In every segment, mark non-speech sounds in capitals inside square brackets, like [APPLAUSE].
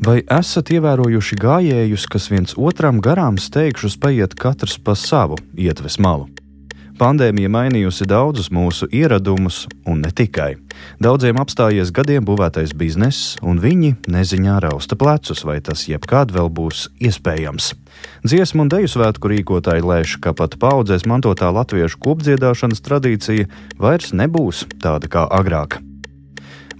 Vai esat ievērojuši gājējus, kas viens otram garām steigšus paiet katrs pa savu ietves malu? Pandēmija mainījusi daudzus mūsu ieradumus, un ne tikai. Daudziem apstājies gadiem būvētais bizness, un viņi neziņā rausta plecus, vai tas jebkad vēl būs iespējams. Dziesmu un deju svētku rīkotāji lēš, ka pat paudzēs mantotā latviešu kopdziedāšanas tradīcija vairs nebūs tāda kā agrāk.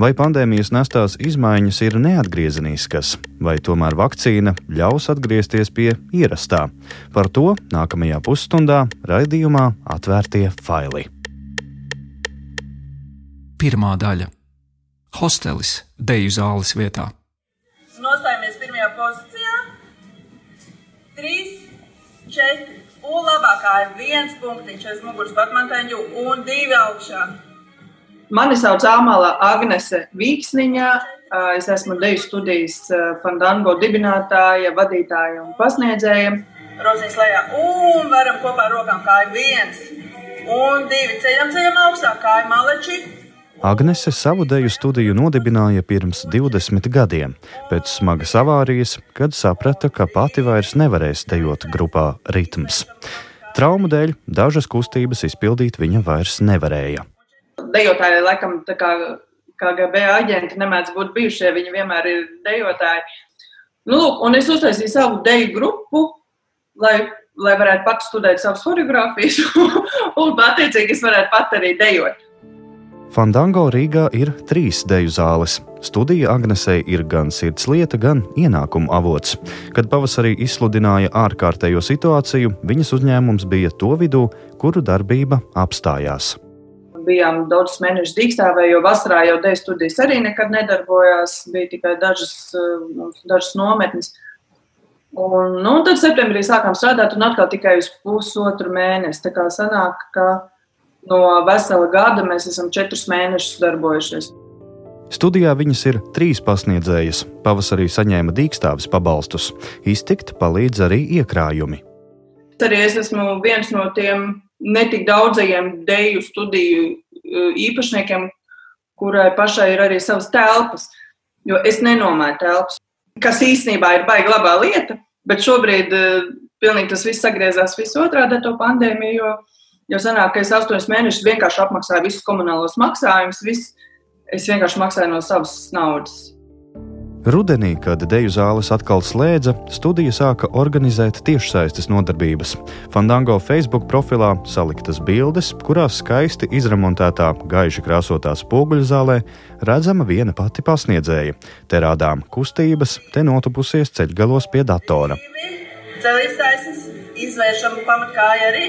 Vai pandēmijas nestās izmaiņas ir neatgriezeniskas, vai tomēr vakcīna ļaus atgriezties pie ierastā? Par to nākamajā pusstundā raidījumā atvērtie faili. Pirmā daļa - hostelis Deju zāles vietā. Nostājamies pirmajā pozīcijā. Trīs, četri. Un labākā ir viens punktiņš aiz muguras patmanteņu un divi augšā. Mani sauc Āmala Agnese Vīksniņa. Es esmu deju studijas Fandango dibinātāja, vadītāja un pasniedzēja. Rozīs lejā un varam kopā ar rokām kāju viens un divi ceļam ceļam augstāk kāju maleči. Agnese savu deju studiju nodibināja pirms 20 gadiem, pēc smagas avārijas, kad saprata, ka pati vairs nevarēs dejot grupā ritms. Traumu dēļ dažas kustības izpildīt viņa vairs nevarēja dejotāji, laikam, tā kā KGB aģenti nemēdz būt bijušie, viņi vienmēr ir dejotāji. Nu, lūk, un es uztaisīju savu deju grupu, lai, lai varētu pat studēt savas choreogrāfijas, [LAUGHS] un attiecīgi es varētu pat arī dejot. Fandango Rīgā ir trīs deju zāles. Studija Agnesei ir gan sirds lieta, gan ienākuma avots. Kad pavasarī izsludināja ārkārtējo situāciju, viņas uzņēmums bija to vidū, kuru darbība apstājās bijām daudzus mēnešus dīkstāvē, jo vasarā jau dēļ studijas arī nekad nedarbojās, bija tikai dažas, eh, dažas nometnes. Un, nu, tad septembrī sākām strādāt un atkal tikai uz pusotru mēnesi. Tā kā sanāk, ka no vesela gada mēs esam četrus mēnešus darbojušies. Studijā viņas ir trīs pasniedzējas. Pavasarī saņēma dīkstāvis pabalstus. Iztikt palīdz arī iekrājumi. Arī es esmu viens no tiem netik daudzajiem deju studiju e, īpašniekiem, kurai pašai ir arī savas telpas. Jo es nenomāju telpas, kas īstenībā ir baigta labā lieta, bet šobrīd uh, pilnīgi tas viss sagriezās visotrādi ar to pandēmiju. Jo, jo sanāk, ka es astoņus mēnešus vienkārši apmaksāju visus komunālos maksājumus, viss, es vienkārši maksāju no savas naudas. Rudenī, kad deju zāles atkal slēdza, studija sāka organizēt tiešsaistes nodarbības. Fandango Facebook profilā saliktas bildes, kurās skaisti izremontētā, gaiši krāsotā spoguļu zālē redzama viena pati pasniedzēja. Te rādām kustības, te notupusies ceļgalos pie datora. Ceļsaistes izvēršam pamatkāju arī.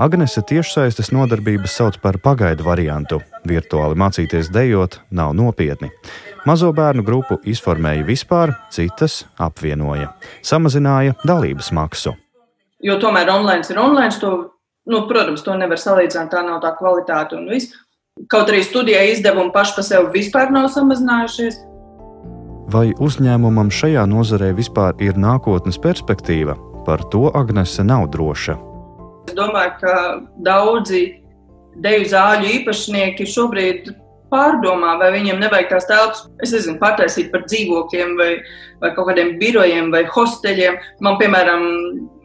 Agnese tiešsaistes nodarbības sauc par pagaidu variantu. Virtuāli mācīties dejot nav nopietni. Mazo bērnu grupu izformēja vispār, citas apvienoja, samazināja dalības maksu. Jo tomēr online ir online, to, nu, protams, to nevar salīdzināt, tā nav tā kvalitāte un viss. Kaut arī studijai izdevumi paši par sevi vispār nav samazinājušies. Vai uzņēmumam šajā nozarē vispār ir nākotnes perspektīva? Par to Agnese nav droša. Es domāju, ka daudzi deju zāļu īpašnieki šobrīd pārdomā, vai viņiem nevajag tās telpas, es nezinu, pataisīt par dzīvokļiem vai, vai kaut kādiem birojiem vai hosteļiem. Man, piemēram,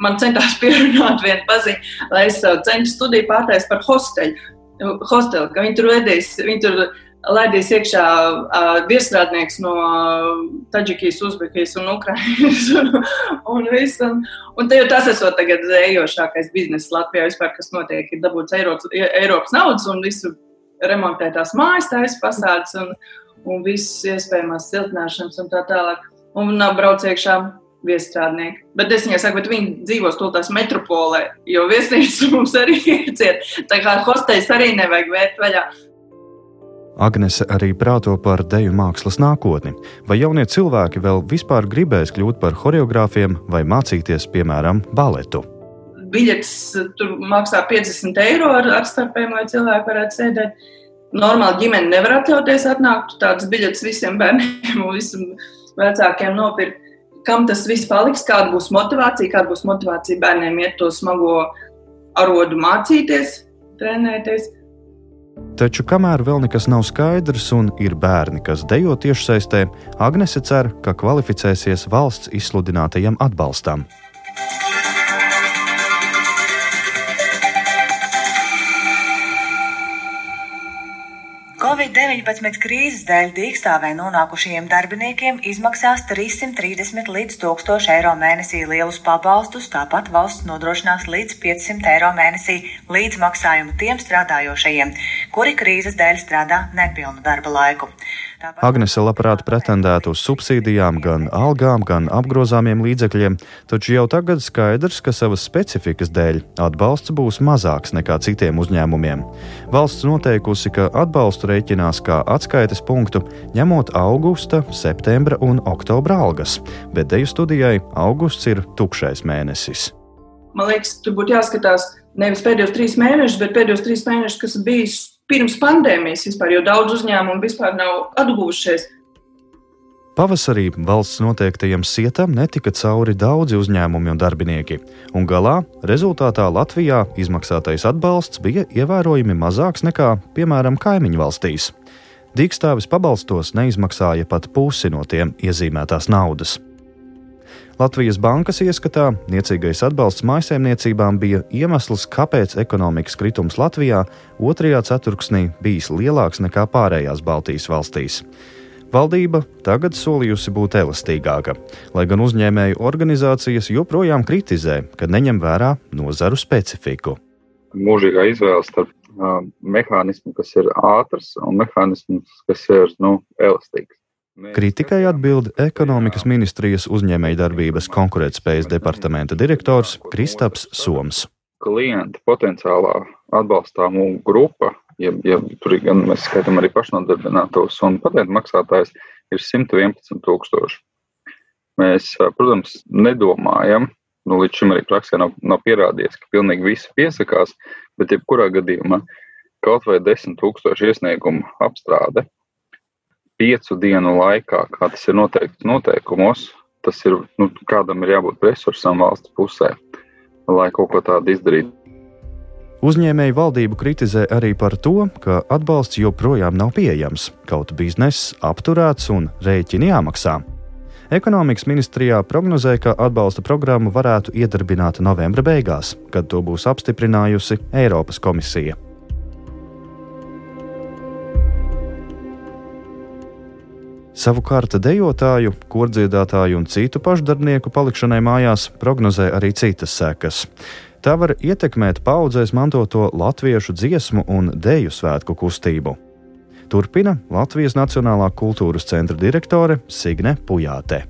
man centās [LAUGHS] pierunāt vienu paziņu, lai es savu centru studiju pārtaisītu par hosteļu. Hosteli, ka viņi tur vedīs, viņi tur laidīs iekšā uh, virsstrādnieks no Taģikijas, Uzbekijas un Ukrainas. [LAUGHS] un, un, un, un te jau tas esot tagad ejošākais bizness Latvijā vispār, kas notiek, ir dabūts Eiropas, Eiropas naudas un visu remontē tās mājas, taisa fasādes un, un visas iespējamās siltināšanas un tā tālāk. Un brauc iekšā viestrādnieki. Bet es viņai saku, bet viņi dzīvo stultās metropolē, jo viesnīcas [LAUGHS] mums arī ir ciet. Tā kā hostējas arī nevajag vērt vaļā. Agnese arī prāto par deju mākslas nākotni. Vai jaunie cilvēki vēl vispār gribēs kļūt par choreogrāfiem vai mācīties, piemēram, baletu? Biļets eh, tur maksā 50 eiro ar, ar starpēm, lai cilvēki varētu sēdēt. Normāli ģimene nevar atļauties atnākt tādas biļetes visiem bērniem un visiem vecākiem nopirkt. Kam tas viss paliks, kāda būs motivācija, kāda būs motivācija bērniem iet to smago arodu mācīties, trenēties. Taču kamēr vēl nekas nav skaidrs un ir bērni, kas dejo tiešsaistē, Agnese cer, ka kvalificēsies valsts izsludinātajam atbalstam. Covid-19 krīzes dēļ dīkstāvē nonākušajiem darbiniekiem izmaksās 330 līdz 1000 eiro mēnesī lielus pabalstus, tāpat valsts nodrošinās līdz 500 eiro mēnesī līdzmaksājumu tiem strādājošajiem, kuri krīzes dēļ strādā nepilnu darba laiku. Agnese labprāt pretendētu uz subsīdijām, gan algām, gan apgrozāmiem līdzekļiem, taču jau tagad skaidrs, ka savas specifikas dēļ atbalsts būs mazāks nekā citiem uzņēmumiem. Valsts noteikusi, ka atbalstu rēķinās kā atskaites punktu, ņemot augusta, septembra un oktobra algas, bet deju studijai augusts ir tukšais mēnesis. Man liekas, tur būtu jāskatās nevis pēdējos trīs mēnešus, bet pēdējos trīs mēnešus, kas bijis pirms pandēmijas vispār, jo daudz uzņēmumu vispār nav atguvušies. Pavasarī valsts noteiktajam sietam netika cauri daudzi uzņēmumi un darbinieki, un galā rezultātā Latvijā izmaksātais atbalsts bija ievērojami mazāks nekā, piemēram, kaimiņu valstīs. Dīkstāvis pabalstos neizmaksāja pat pusi no tiem iezīmētās naudas. Latvijas bankas ieskatā niecīgais atbalsts mājsaimniecībām bija iemesls, kāpēc ekonomikas kritums Latvijā otrajā ceturksnī bijis lielāks nekā pārējās Baltijas valstīs. Valdība tagad solījusi būt elastīgāka, lai gan uzņēmēju organizācijas joprojām kritizē, ka neņem vērā nozaru specifiku. Mūžīgā izvēle starp uh, mehānismu, kas ir ātrs, un mehānismu, kas ir nu, elastīgs. Kritikai atbild ekonomikas ministrijas uzņēmējdarbības konkurētspējas departamenta direktors Kristaps Soms. Klienta potenciālā atbalstāmu grupa, ja, ja tur gan mēs skaitām arī pašnodarbinātos un patentu maksātājs, ir 111 tūkstoši. Mēs, protams, nedomājam, nu, līdz šim arī praksē nav, nav pierādījies, ka pilnīgi visi piesakās, bet jebkurā gadījumā kaut vai 10 tūkstoši iesniegumu apstrāde piecu dienu laikā, kā tas ir noteikts noteikumos, tas ir, nu, kādam ir jābūt resursam valsts pusē, lai kaut ko tādu izdarītu. Uzņēmēji valdību kritizē arī par to, ka atbalsts joprojām nav pieejams, kaut bizness apturēts un rēķini jāmaksā. Ekonomikas ministrijā prognozē, ka atbalsta programmu varētu iedarbināt novembra beigās, kad to būs apstiprinājusi Eiropas komisija. Savukārt dejotāju, kordziedātāju un citu pašdarbnieku palikšanai mājās prognozē arī citas sekas. Tā var ietekmēt paudzēs mantoto latviešu dziesmu un deju svētku kustību. Turpina Latvijas Nacionālā kultūras centra direktore Signe Pujāte.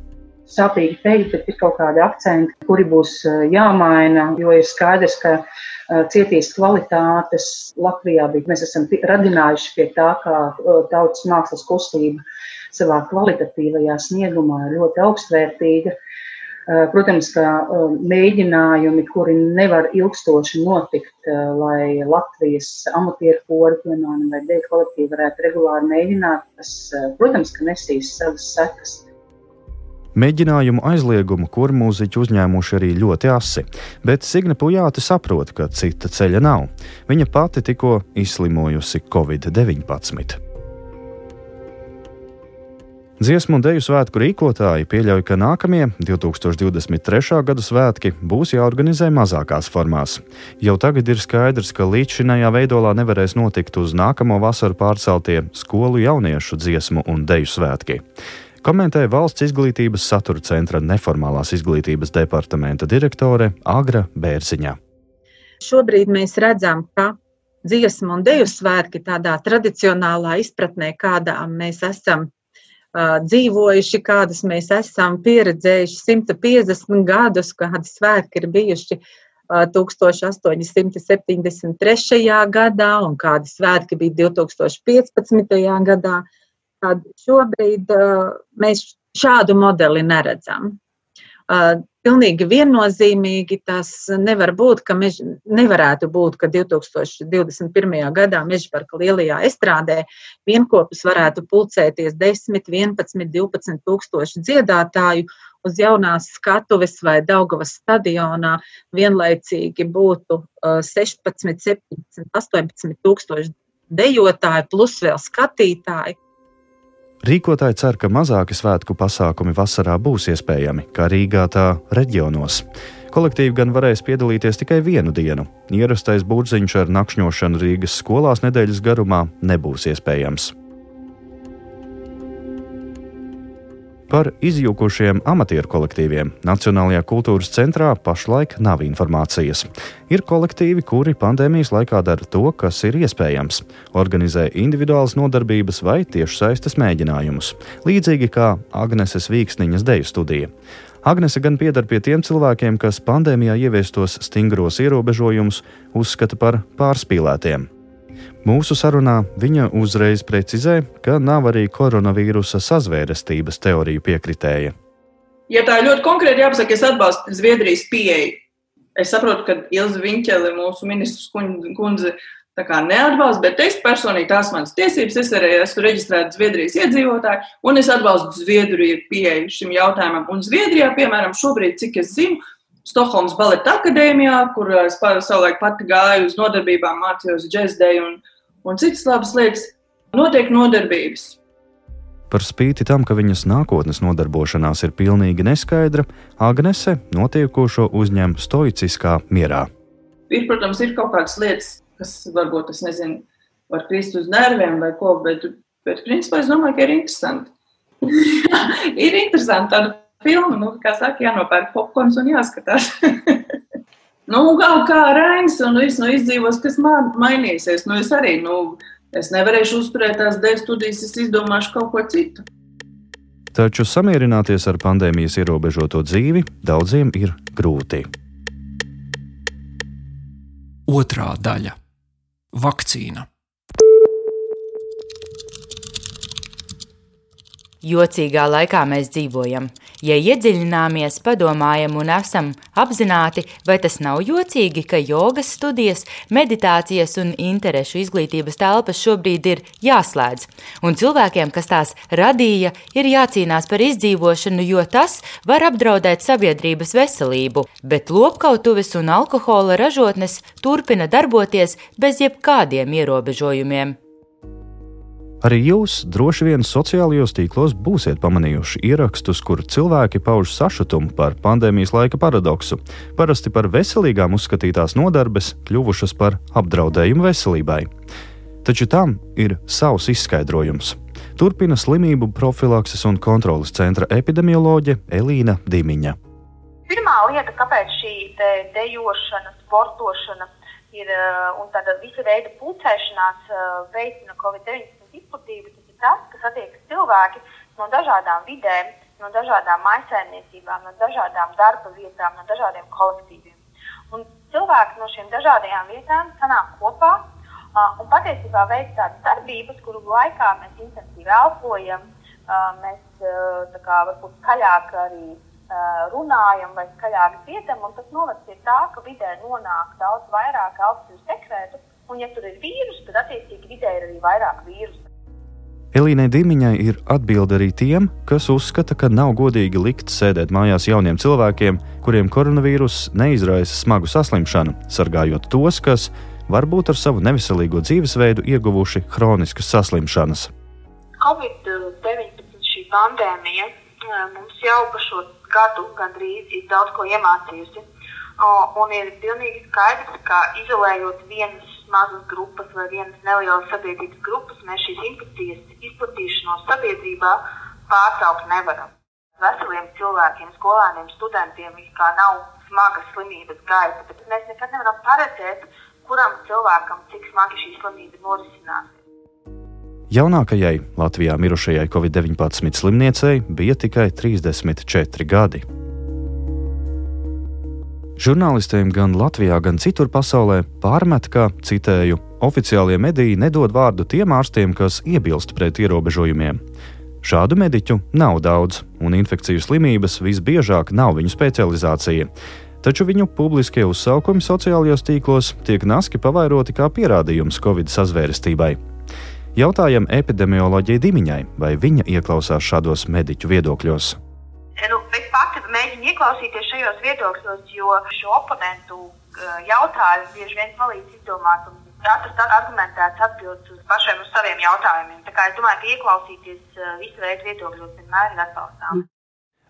Sāpīgi teikt, bet ir kaut kādi akcenti, kuri būs eh, jāmaina, jo ir skaidrs, ka eh, cietīs kvalitātes Latvijā bija. Mēs esam radinājuši pie tā, kā eh, tautas mākslas kustība savā kvalitatīvajā sniegumā ļoti augstvērtīga. Eh, protams, ka eh, mēģinājumi, kuri nevar ilgstoši notikt, eh, lai Latvijas amatieru kori, piemēram, vai dēļ kolektīvi varētu regulāri mēģināt, tas, protams, ka nesīs savas sekas. Mēģinājumu aizliegumu kurmūziķi uzņēmuši arī ļoti asi, bet Signe Pujāte saprot, ka cita ceļa nav. Viņa pati tikko izslimojusi Covid-19. Dziesmu un dēļu svētku rīkotāji pieļauj, ka nākamie 2023. gada svētki būs jāorganizē mazākās formās. Jau tagad ir skaidrs, ka līdzšinējā veidolā nevarēs notikt uz nākamo vasaru pārceltie skolu jauniešu dziesmu un dēļu svētki. Komentēja valsts izglītības satura centra neformālās izglītības departamenta direktore Agra Bērziņa. Šobrīd mēs redzam, ka dziesmu un dēļu svētki tādā tradicionālā izpratnē, kādā mēs esam dzīvojuši, kādas mēs esam pieredzējuši 150 gadus, kādi svētki ir bijuši 1873. gadā un kādi svētki bija 2015. gadā. Tad šobrīd mēs šādu modeli neredzam. Pilnīgi viennozīmīgi tas nevar būt, ka mež, nevarētu būt, ka 2021. gadā Mežparka lielajā estrādē vienopus varētu pulcēties 10, 11, 12 tūkstoši dziedātāju uz jaunās skatuves vai Daugavas stadionā vienlaicīgi būtu 16, 17, 18 tūkstoši dejotāji, plus vēl skatītāji. Rīkotāji cer, ka mazāki svētku pasākumi vasarā būs iespējami, kā Rīgā, tā reģionos. Kolektīvi gan varēs piedalīties tikai vienu dienu. Ierastais būrziņš ar nakšņošanu Rīgas skolās nedēļas garumā nebūs iespējams. Par izjūkušiem amatieru kolektīviem Nacionālajā kultūras centrā pašlaik nav informācijas. Ir kolektīvi, kuri pandēmijas laikā dara to, kas ir iespējams - organizē individuālas nodarbības vai tiešsaistes mēģinājumus, līdzīgi kā Agneses Vīksniņas deju studija. Agnese gan piedar pie tiem cilvēkiem, kas pandēmijā ieviestos stingros ierobežojumus uzskata par pārspīlētiem. Mūsu sarunā viņa uzreiz precizē, ka nav arī koronavīrusa sazvērestības teoriju piekritēja. Ja tā ļoti konkrēti jāpasaka, es atbalstu Zviedrijas pieeju. Es saprotu, ka Ilza Viņķele, mūsu ministrs kundze, neatbalsta, bet es personīgi tās manas tiesības, es arī esmu reģistrēta Zviedrijas iedzīvotāja, un es atbalstu Zviedriju pieeju šim jautājumam. Un Zviedrijā, piemēram, šobrīd, cik es zinu, Stokholmas baleta akadēmijā, kur es savulaik pati gāju uz nodarbībām, mācījos džēzdēju un, un citas labas lietas, notiek nodarbības. Par spīti tam, ka viņas nākotnes nodarbošanās ir pilnīgi neskaidra, Agnese notiekošo uzņem stoiciskā mierā. Ir, protams, ir kaut kādas lietas, kas varbūt, es nezinu, var krist uz nerviem vai ko, bet, bet principā es domāju, ka ir interesanti. [LAUGHS] ir interesanti tāda filma, nu, kā saka, jānopērk popkorns un jāskatās. [LAUGHS] nu, kā, kā Rainis un viss nu, izdzīvos, kas man mainīsies. Nu, es arī, nu, es nevarēšu uzturēt tās dēļ studijas, es izdomāšu kaut ko citu. Taču samierināties ar pandēmijas ierobežoto dzīvi daudziem ir grūti. Otra daļa - vakcīna. Jocīgā laikā mēs dzīvojam. Ja iedziļināmies, padomājam un esam apzināti, vai tas nav jocīgi, ka jogas studijas, meditācijas un interešu izglītības telpas šobrīd ir jāslēdz, un cilvēkiem, kas tās radīja, ir jācīnās par izdzīvošanu, jo tas var apdraudēt sabiedrības veselību, bet lopkautuves un alkohola ražotnes turpina darboties bez jebkādiem ierobežojumiem. Arī jūs droši vien sociālajos tīklos būsiet pamanījuši ierakstus, kur cilvēki pauž sašutumu par pandēmijas laika paradoksu. Parasti par veselīgām uzskatītās nodarbes kļuvušas par apdraudējumu veselībai. Taču tam ir savs izskaidrojums. Turpina slimību profilakses un kontrolas centra epidemioloģe Elīna Dimiņa. Pirmā lieta, kāpēc šī de dejošana, sportošana ir un tāda visa veida pulcēšanās veicina Covid-19 izplatība, tas ir tas, kas attiekas cilvēki no dažādām vidēm, no dažādām maisaimniecībām, no dažādām darba vietām, no dažādiem kolektīviem. Un cilvēki no šīm dažādajām vietām sanāk kopā uh, un patiesībā veic tādas darbības, kuru laikā mēs intensīvi elpojam, uh, mēs uh, kā, varbūt skaļāk arī runājam vai skaļāk dziedam, un tas noved pie tā, ka vidē nonāk daudz vairāk elpas sekretu, un ja tur ir vīrus, tad attiecīgi vidē ir arī vairāk vīrusu. Elīnai Dimiņai ir atbilde arī tiem, kas uzskata, ka nav godīgi likt sēdēt mājās jauniem cilvēkiem, kuriem koronavīruss neizraisa smagu saslimšanu, sargājot tos, kas varbūt ar savu neveselīgo dzīvesveidu ieguvuši hroniskas saslimšanas. Covid-19 šī pandēmija eh, mums jau pa šo gadu gandrīz ir daudz ko iemācījusi. Un ir pilnīgi skaidrs, ka izolējot vienas mazas grupas vai vienas nelielas sabiedrības grupas, mēs šīs infekcijas izplatīšanos sabiedrībā pārtraukt nevaram. Veseliem cilvēkiem, skolēniem, studentiem nav smaga slimības gaita, bet mēs nekad nevaram paredzēt, kuram cilvēkam cik smagi šī slimība norisināsies. Jaunākajai Latvijā mirušajai Covid-19 slimniecei bija tikai 34 gadi. Žurnālistiem gan Latvijā, gan citur pasaulē pārmet, ka, citēju, oficiālie mediji nedod vārdu tiem ārstiem, kas iebilst pret ierobežojumiem. Šādu mediķu nav daudz, un infekciju slimības visbiežāk nav viņu specializācija. Taču viņu publiskie uzsaukumi sociālajos tīklos tiek naski pavairoti kā pierādījums Covid sazvērestībai. Jautājam epidemioloģijai Dimiņai, vai viņa ieklausās šādos mediķu viedokļos. Nu, es mēģinu ieklausīties šajos viedokļos, jo šo oponentu uh, jautājumu bieži vien palīdz izdomāt un atrast argumentētas atbildes uz pašiem uz saviem jautājumiem. Tā kā es domāju, ka ieklausīties visu veidu viedokļos vienmēr ir atbalstām.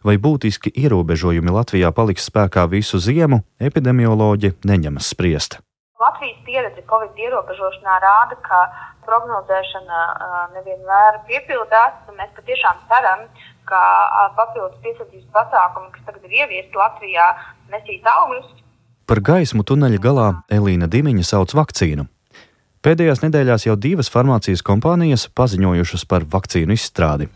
Vai būtiski ierobežojumi Latvijā paliks spēkā visu ziemu, epidemioloģi neņemas spriest. Latvijas pieredze Covid ierobežošanā rāda, ka prognozēšana nevienmēr piepildās. Mēs patiešām ceram, ka papildus piesardzības pasākumi, kas tagad ir ieviesti Latvijā, nesīs augļus. Par gaismu tuneļa galā Elīna Dimiņa sauc vakcīnu. Pēdējās nedēļās jau divas farmācijas kompānijas paziņojušas par vakcīnu izstrādi.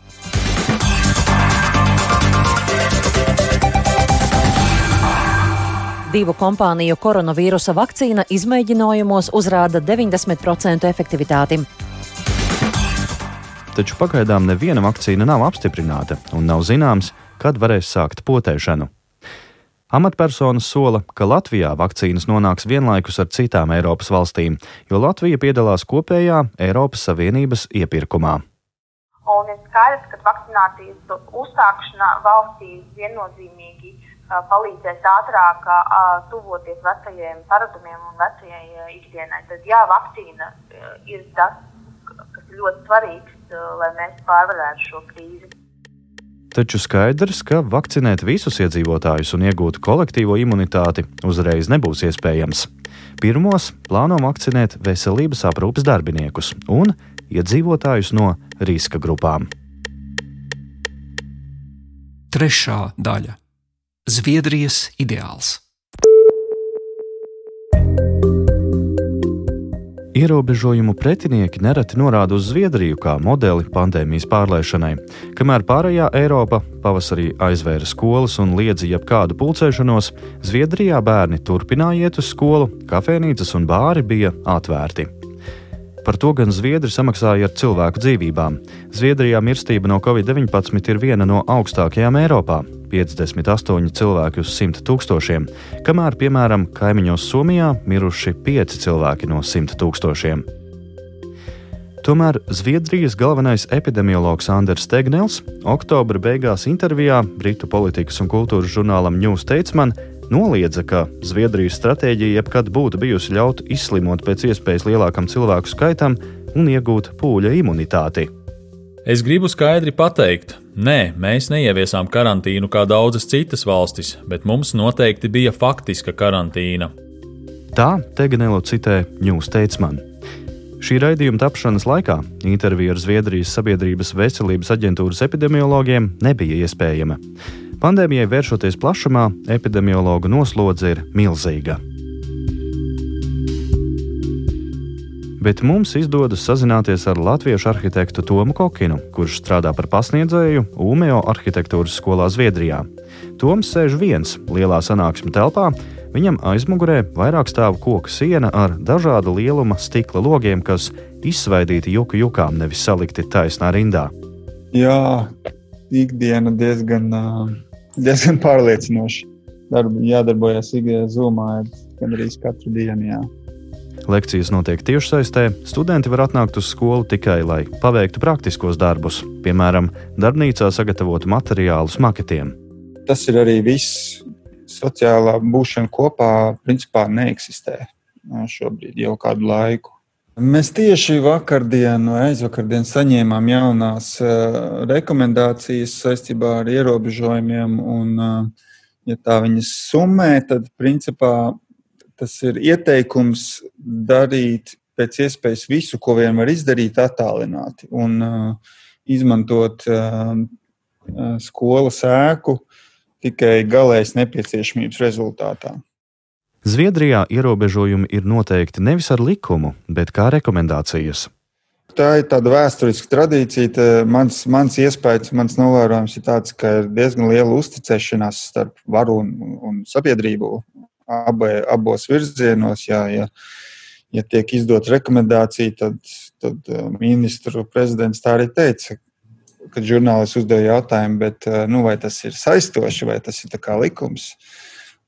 Divu kompāniju koronavīrusa vakcīna izmēģinājumos uzrāda 90% efektivitāti. Taču pagaidām neviena vakcīna nav apstiprināta un nav zināms, kad varēs sākt potēšanu. Amatpersonas sola, ka Latvijā vakcīnas nonāks vienlaikus ar citām Eiropas valstīm, jo Latvija piedalās kopējā Eiropas Savienības iepirkumā. Un ir skaidrs, ka vakcinācijas uzsākšana valstī viennozīmīgi palīdzēs ātrāk tuvoties vecajiem paradumiem un vecajai ikdienai. Tad jā, vakcīna ir tas, kas ir ļoti svarīgs, lai mēs pārvarētu šo krīzi. Taču skaidrs, ka vakcinēt visus iedzīvotājus un iegūt kolektīvo imunitāti uzreiz nebūs iespējams. Pirmos plāno vakcinēt veselības aprūpes darbiniekus un iedzīvotājus no riska grupām. Trešā daļa Zviedrijas ideāls. Ierobežojumu pretinieki nereti norāda uz Zviedriju kā modeli pandēmijas pārlaišanai. Kamēr pārējā Eiropa pavasarī aizvēra skolas un liedza jebkādu pulcēšanos, Zviedrijā bērni turpināja iet uz skolu, kafejnīcas un bāri bija atvērti. Par to gan Zviedri samaksāja ar cilvēku dzīvībām. Zviedrijā mirstība no covid-19 ir viena no augstākajām Eiropā - 58 cilvēki uz 100 tūkstošiem, kamēr, piemēram, kaimiņos Somijā miruši 5 cilvēki no 100 tūkstošiem. Tomēr Zviedrijas galvenais epidemiologs Anders Stegnels oktobra beigās intervijā Britu politikas un kultūras žurnālam News Statesman noliedza, ka Zviedrijas stratēģija jebkad būtu bijusi ļaut izslimot pēc iespējas lielākam cilvēku skaitam un iegūt pūļa imunitāti. Es gribu skaidri pateikt, nē, mēs neieviesām karantīnu kā daudzas citas valstis, bet mums noteikti bija faktiska karantīna. Tā Teganelo citē Ņūs Teitsman. Šī raidījuma tapšanas laikā intervija ar Zviedrijas Sabiedrības veselības aģentūras epidemiologiem nebija iespējama. Pandēmijai vēršoties plašumā, epidemiologa noslodze ir milzīga. Bet mums izdodas sazināties ar latviešu arhitektu Tomu Kokinu, kurš strādā par pasniedzēju UMEO arhitektūras skolā Zviedrijā. Toms sēž viens lielā sanāksmes telpā, viņam aizmugurē vairāk stāv koka siena ar dažāda lieluma stikla logiem, kas izsvaidīti juku jukām, nevis salikti taisnā rindā. Jā, ikdiena diezgan uh, diezgan pārliecinoši. Darbu, jādarbojas zumā gandrīz katru dienu. Jā. Lekcijas notiek tiešsaistē. Studenti var atnākt uz skolu tikai, lai paveiktu praktiskos darbus, piemēram, darbnīcā sagatavotu materiālus maketiem. Tas ir arī viss. Sociālā būšana kopā principā neeksistē šobrīd jau kādu laiku. Mēs tieši vakardien vai aizvakardien saņēmām jaunās uh, rekomendācijas saistībā ar ierobežojumiem. Un, uh, ja tā viņas summē, tad principā tas ir ieteikums darīt pēc iespējas visu, ko vien var izdarīt, attālināti un uh, izmantot skolas ēku tikai galējas nepieciešamības rezultātā. Zviedrijā ierobežojumi ir noteikti nevis ar likumu, bet kā rekomendācijas. Tā ir tāda vēsturiska tradīcija. Mans, mans iespējas, mans novērojums ir tāds, ka ir diezgan liela uzticēšanās starp varu un, un sabiedrību abai, abos virzienos. Jā, ja, ja tiek izdot rekomendācija, tad, tad uh, ministru prezidents tā arī teica, kad žurnālists uzdeva jautājumu, bet, uh, nu, vai tas ir saistoši, vai tas ir likums.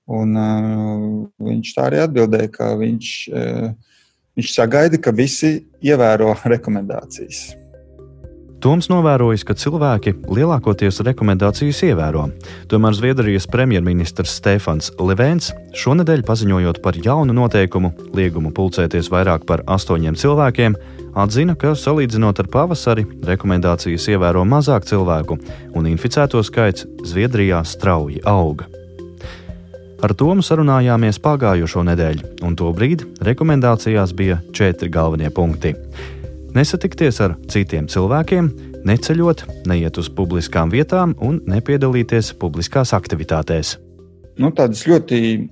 Un, uh, viņš tā arī atbildēja, ka viņš, uh, viņš sagaida, ka visi ievēro [LAUGHS] rekomendācijas. Toms novērojis, ka cilvēki lielākoties rekomendācijas ievēro. Tomēr Zviedrijas premjerministrs Stefans Levens šonadēļ paziņojot par jaunu noteikumu, liegumu pulcēties vairāk par astoņiem cilvēkiem, atzina, ka salīdzinot ar pavasari, rekomendācijas ievēro mazāk cilvēku un inficēto skaits Zviedrijā strauji auga. Ar Tomu sarunājāmies pagājušo nedēļu, un tobrīd rekomendācijās bija četri galvenie punkti nesatikties ar citiem cilvēkiem, neceļot, neiet uz publiskām vietām un nepiedalīties publiskās aktivitātēs. Nu, tādas ļoti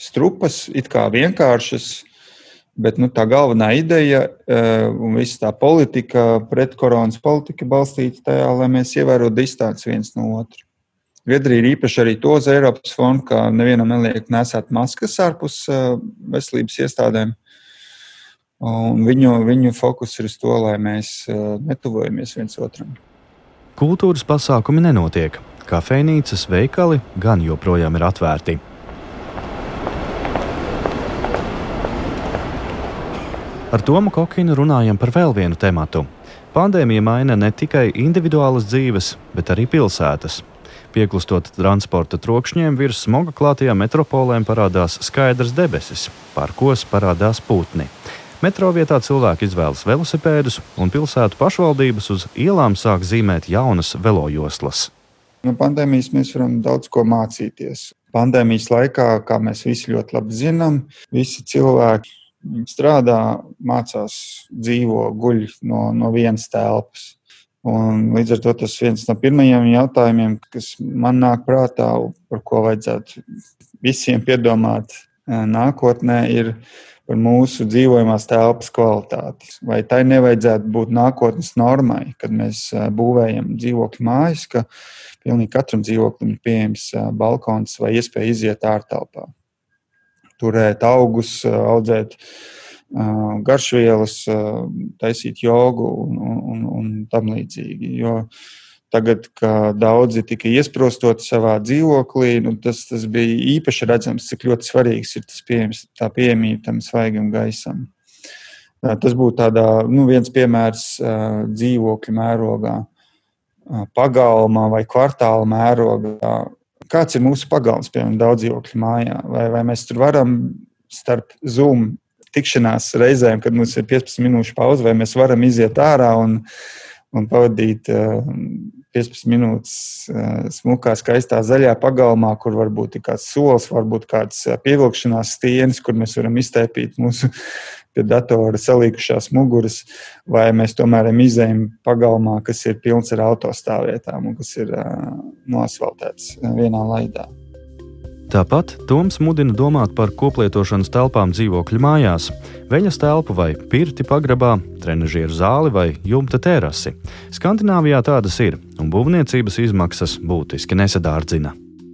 strupas, it kā vienkāršas, bet nu, tā galvenā ideja uh, un visa tā politika, pret koronas politika balstīta tajā, lai mēs ievērotu distanci viens no otra. Zviedrija ir īpaši arī to uz Eiropas fondu, ka nevienam neliek nesēt maskas ārpus veselības iestādēm. Un viņu, viņu fokus ir uz to, lai mēs netuvojamies viens otram. Kultūras pasākumi nenotiek. Kafejnīcas veikali gan joprojām ir atvērti. Ar Tomu Kokinu runājam par vēl vienu tematu. Pandēmija maina ne tikai individuālas dzīves, bet arī pilsētas. Pieklustot transporta trokšņiem virs smoga klātajām metropolēm parādās skaidrs debesis, pārkos parādās putni. Metro vietā cilvēki izvēlas velosipēdus, un pilsētu pašvaldības uz ielām sāk zīmēt jaunas velojoslas. No pandēmijas mēs varam daudz ko mācīties. Pandēmijas laikā, kā mēs visi ļoti labi zinām, visi cilvēki strādā, mācās, dzīvo, guļ no, no vienas telpas. Un līdz ar to tas viens no pirmajiem jautājumiem, kas man nāk prātā, par ko vajadzētu visiem piedomāt eh, nākotnē, ir par mūsu dzīvojamās telpas kvalitāti. Vai tai nevajadzētu būt nākotnes normai, kad mēs būvējam dzīvokļu mājas, ka pilnīgi katram dzīvoklim ir pieejams balkons vai iespēja iziet ārtelpā. Turēt augus, audzēt garšvielas, taisīt jogu un, un, un tam līdzīgi. Jo Tagad, kad daudzi tika iesprostoti savā dzīvoklī, nu, tas, tas bija īpaši redzams, cik ļoti svarīgs ir tas pieejams, tā pieejamība tam svaigam gaisam. Tas būtu tādā, nu, viens piemērs dzīvokļu mērogā, pagalmā vai kvartāla mērogā. Kāds ir mūsu pagalms, piemēram, daudz dzīvokļu mājā? Vai, vai mēs tur varam starp Zoom tikšanās reizēm, kad mums ir 15 minūšu pauze, vai mēs varam iziet ārā un, un pavadīt 15 minūtes eh, smukā, skaistā zaļā pagalmā, kur varbūt ir kāds solis, varbūt kāds eh, pievilkšanās stieņas, kur mēs varam iztaipīt mūsu [LAUGHS] pie datora salīkušās muguras, vai mēs tomēr izējām pagalmā, kas ir pilns ar autostāvvietām un kas ir uh, nosvaltēts vienā laidā. Tāpat Toms mudina domāt par koplietošanas telpām dzīvokļu mājās, veļas telpu vai pirti pagrabā, trenižieru zāli vai jumta terasi. Skandināvijā tādas ir, un būvniecības izmaksas būtiski nesadārdzina.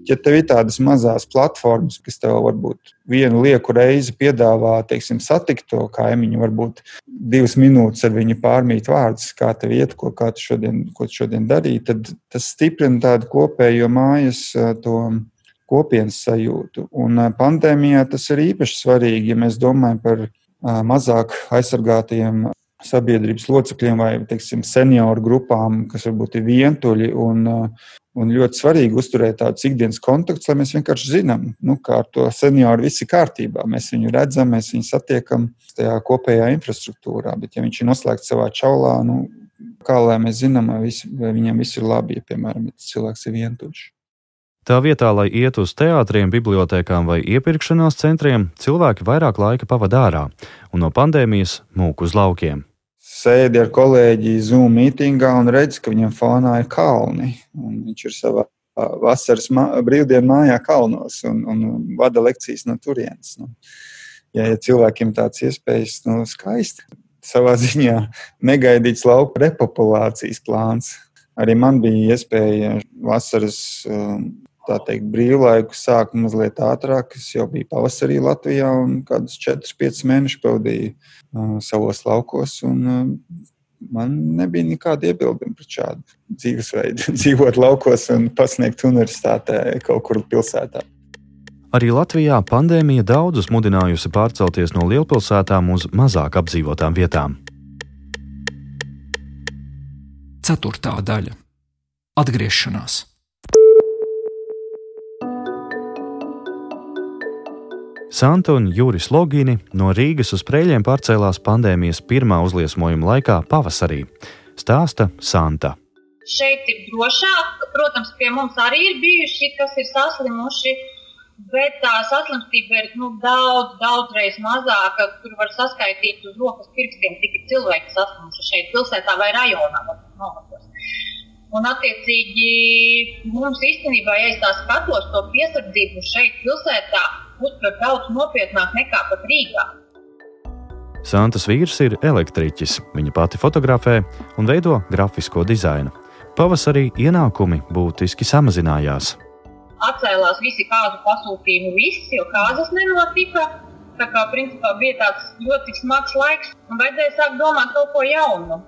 Ja tev ir tādas mazas platformas, kas tev varbūt vienu lieku reizi piedāvā, teiksim, satikt to kaimiņu, varbūt divas minūtes ar viņu pārmīt vārdus, kā tev iet, ko, tu šodien, ko tu šodien darīji, tad tas stiprina tādu kopējo mājas to kopienas sajūtu. Un pandēmijā tas ir īpaši svarīgi, ja mēs domājam par mazāk aizsargātiem sabiedrības locekļiem vai teiksim, senioru grupām, kas varbūt ir vientuļi. Un, un ļoti svarīgi uzturēt tādus ikdienas kontaktus, lai mēs vienkārši zinām, nu, kā ar to senioru viss ir kārtībā. Mēs viņu redzam, mēs viņu satiekam tajā kopējā infrastruktūrā. Bet, ja viņš ir noslēgts savā čaulā, nu, kā lai mēs zinām, vai, visi, vai viņam viss ir labi, ja, piemēram, cilvēks ir vientuļš. Tā vietā, lai iet uz teātriem, bibliotekām vai iepirkšanās centriem, cilvēki vairāk laika pavada ārā un no pandēmijas mūk uz laukiem. Sēdi ar kolēģi Zoom mītingā un redz, ka viņam fonā ir kalni. Viņš ir savā vasaras brīvdienu mājā kalnos un, un vada lekcijas no turienes. Nu, ja, ja cilvēkiem tāds iespējas, nu, skaisti. Savā ziņā negaidīts lauka repopulācijas plāns. Arī man bija iespēja vasaras tā teikt, brīvlaiku sāku mazliet ātrāk. Es jau biju pavasarī Latvijā un kādus 4-5 mēnešus pavadīju uh, savos laukos. Un, uh, man nebija nekāda iebilduma pret šādu dzīvesveidu, [LAUGHS] dzīvot laukos un pasniegt universitātē kaut kur pilsētā. Arī Latvijā pandēmija daudzus mudinājusi pārcelties no lielpilsētām uz mazāk apdzīvotām vietām. Ceturtā daļa - atgriešanās. Santa un Juris Logini no Rīgas uz Preļiem pārcēlās pandēmijas pirmā uzliesmojuma laikā pavasarī. Stāsta Santa. Šeit ir drošāk. Protams, pie mums arī ir bijuši, kas ir saslimuši, bet tā saslimstība ir nu, daudz, daudzreiz mazāka. Tur var saskaitīt uz rokas pirkstiem, cik cilvēki saslimuši šeit, pilsētā vai rajonā. Un, attiecīgi, mums īstenībā, ja es tā skatos, to piesardzību šeit, pilsētā, uztver daudz nopietnāk nekā pat Rīgā. Santas vīrs ir elektriķis. Viņa pati fotografē un veido grafisko dizainu. Pavasarī ienākumi būtiski samazinājās. Atcēlās visi kāzu pasūtījumi, visi, jo kāzas nenotika. Tā kā principā bija tāds ļoti smags laiks, un vajadzēja sākt domāt kaut ko jaunu.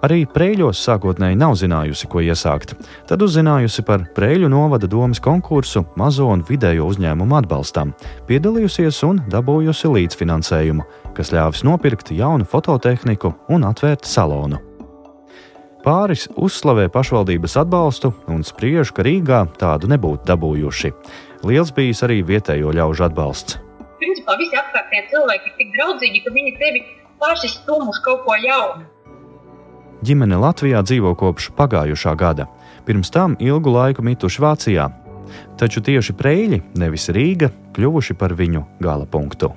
Arī Prēļos sākotnēji nav zinājusi, ko iesākt. Tad uzzinājusi par Prēļu novada domas konkursu mazo un vidējo uzņēmumu atbalstam, piedalījusies un dabūjusi līdzfinansējumu, kas ļāvis nopirkt jaunu fototehniku un atvērt salonu. Pāris uzslavē pašvaldības atbalstu un spriež, ka Rīgā tādu nebūtu dabūjuši. Liels bijis arī vietējo ļaužu atbalsts. Principā visi apkārtējie cilvēki ir tik draudzīgi, ka viņi tevi paši stum uz kaut ko jaunu. Ģimene Latvijā dzīvo kopš pagājušā gada, pirms tam ilgu laiku mituši Vācijā. Taču tieši Preļi, nevis Rīga, kļuvuši par viņu gala punktu.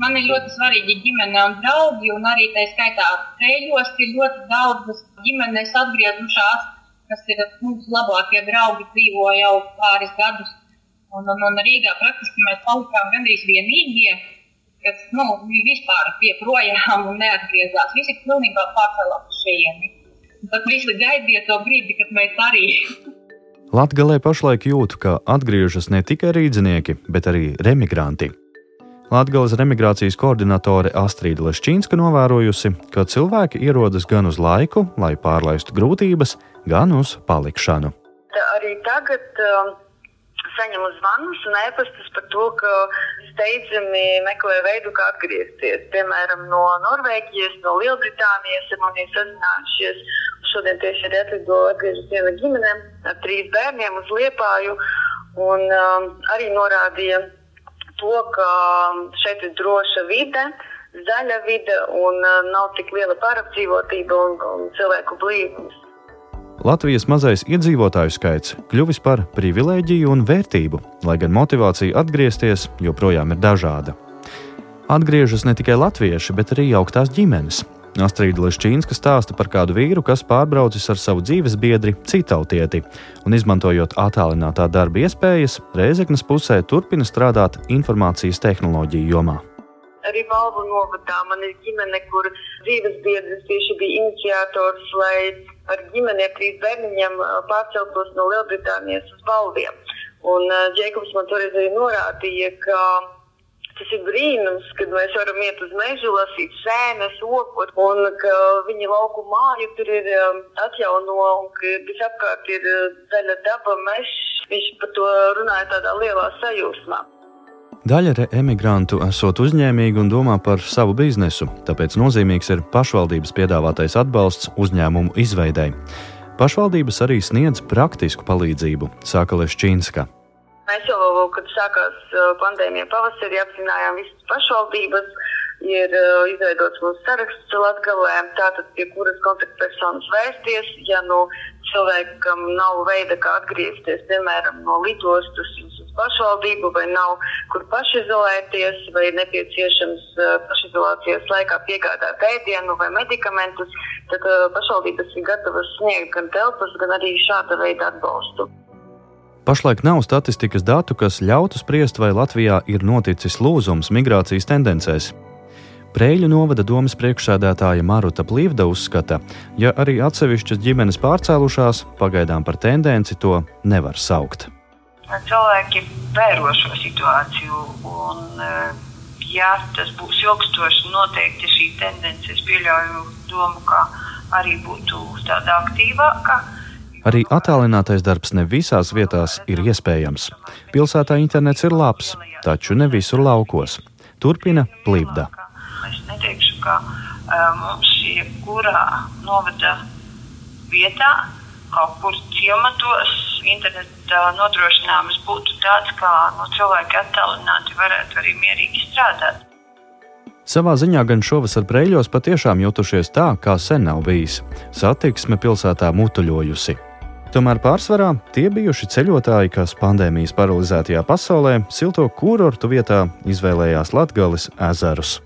Man ir ļoti svarīgi ģimene un draugi, un arī tā skaitā Preļos ir ļoti daudzas ģimenes atgriezušās, kas ir mūsu labākie draugi, dzīvo jau pāris gadus. Un, un, un Rīgā praktiski mēs palikām gandrīz vienīgie kas nu, vispār bija projām un neatgriezās. Visi pilnībā pārcēlās uz šejieni. Tad visi gaidīja to brīdi, kad mēs arī. [LAUGHS] Latvijā pašlaik jūtu, ka atgriežas ne tikai rīznieki, bet arī remigranti. Latvijas remigrācijas koordinatore Astrīda Leščīnska novērojusi, ka cilvēki ierodas gan uz laiku, lai pārlaistu grūtības, gan uz palikšanu. Tā arī tagad um, saņemu zvanus un ēpastus par to, ka steidzami meklē veidu, kā atgriezties. Piemēram, no Norvēģijas, no Lielbritānijas ir manī sazinājušies. Šodien tieši arī atlido atgriežas viena ģimene ar trīs bērniem uz Liepāju un um, arī norādīja to, ka šeit ir droša vide, zaļa vide un uh, nav tik liela pārapdzīvotība un, un cilvēku blīvums. Latvijas mazais iedzīvotāju skaits kļuvis par privilēģiju un vērtību, lai gan motivācija atgriezties joprojām ir dažāda. Atgriežas ne tikai latvieši, bet arī jauktās ģimenes. Astrīda Leščīnska stāsta par kādu vīru, kas pārbraucis ar savu dzīves biedri citautieti un, izmantojot attālinātā darba iespējas, Reizeknas pusē turpina strādāt informācijas tehnoloģiju jomā. Arī Valvu novadā man ir ģimene, kur dzīves biedrs tieši bija iniciators, lai ar ģimeni ar trīs bērniņiem pārceltos no Lielbritānijas uz Balviem. Un Džekobs man toreiz arī norādīja, ka tas ir brīnums, kad mēs varam iet uz mežu, lasīt sēnes, okot, un ka viņa lauku māju tur ir atjauno, un ka visapkārt ir zaļa daba, mežs. Viņš par to runāja tādā lielā sajūsmā. Daļa emigrantu esot uzņēmīgi un domā par savu biznesu, tāpēc nozīmīgs ir pašvaldības piedāvātais atbalsts uzņēmumu izveidei. Pašvaldības arī sniedz praktisku palīdzību, saka Leščīnska. Mēs jau, kad sākās pandēmija pavasarī, apzinājām visas pašvaldības, ir izveidots mūsu saraksts Latvijā, tātad pie kuras kontaktpersonas vērsties, ja nu cilvēkam nav veida, kā atgriezties, piemēram, no lidostas pašvaldību, vai nav kur pašizolēties, vai nepieciešams pašizolācijas laikā piegādāt ēdienu vai medikamentus, tad pašvaldības ir gatavas sniegt gan telpas, gan arī šāda veida atbalstu. Pašlaik nav statistikas datu, kas ļautu spriest, vai Latvijā ir noticis lūzums migrācijas tendencēs. Prēļu novada domas priekšsēdētāja Maruta Plīvda uzskata, ja arī atsevišķas ģimenes pārcēlušās, pagaidām par tendenci to nevar saukt cilvēki vēro šo situāciju. Un, eh, ja tas būs ilgstoši, noteikti šī tendence, es pieļauju domu, ka arī būtu tāda aktīvāka. Arī attālinātais darbs ne visās vietās ir iespējams. Pilsētā internets ir labs, taču ne visur laukos. Turpina plīvda. Ka uh, mums jebkurā novada vietā, kaut kur ciematos, interneta nodrošinājums būtu tāds, kā no cilvēki attālināti varētu arī mierīgi strādāt. Savā ziņā gan šovasar Brēļos patiešām jutušies tā, kā sen nav bijis. Satiksme pilsētā mutuļojusi. Tomēr pārsvarā tie bijuši ceļotāji, kas pandēmijas paralizētajā pasaulē silto kurortu vietā izvēlējās Latgales ezerus.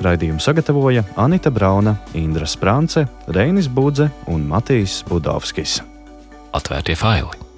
Raidījumu sagatavoja Anita Brauna, Indra Sprānce, Reinis Budze un Matīs Budovskis. Atvērtie faili!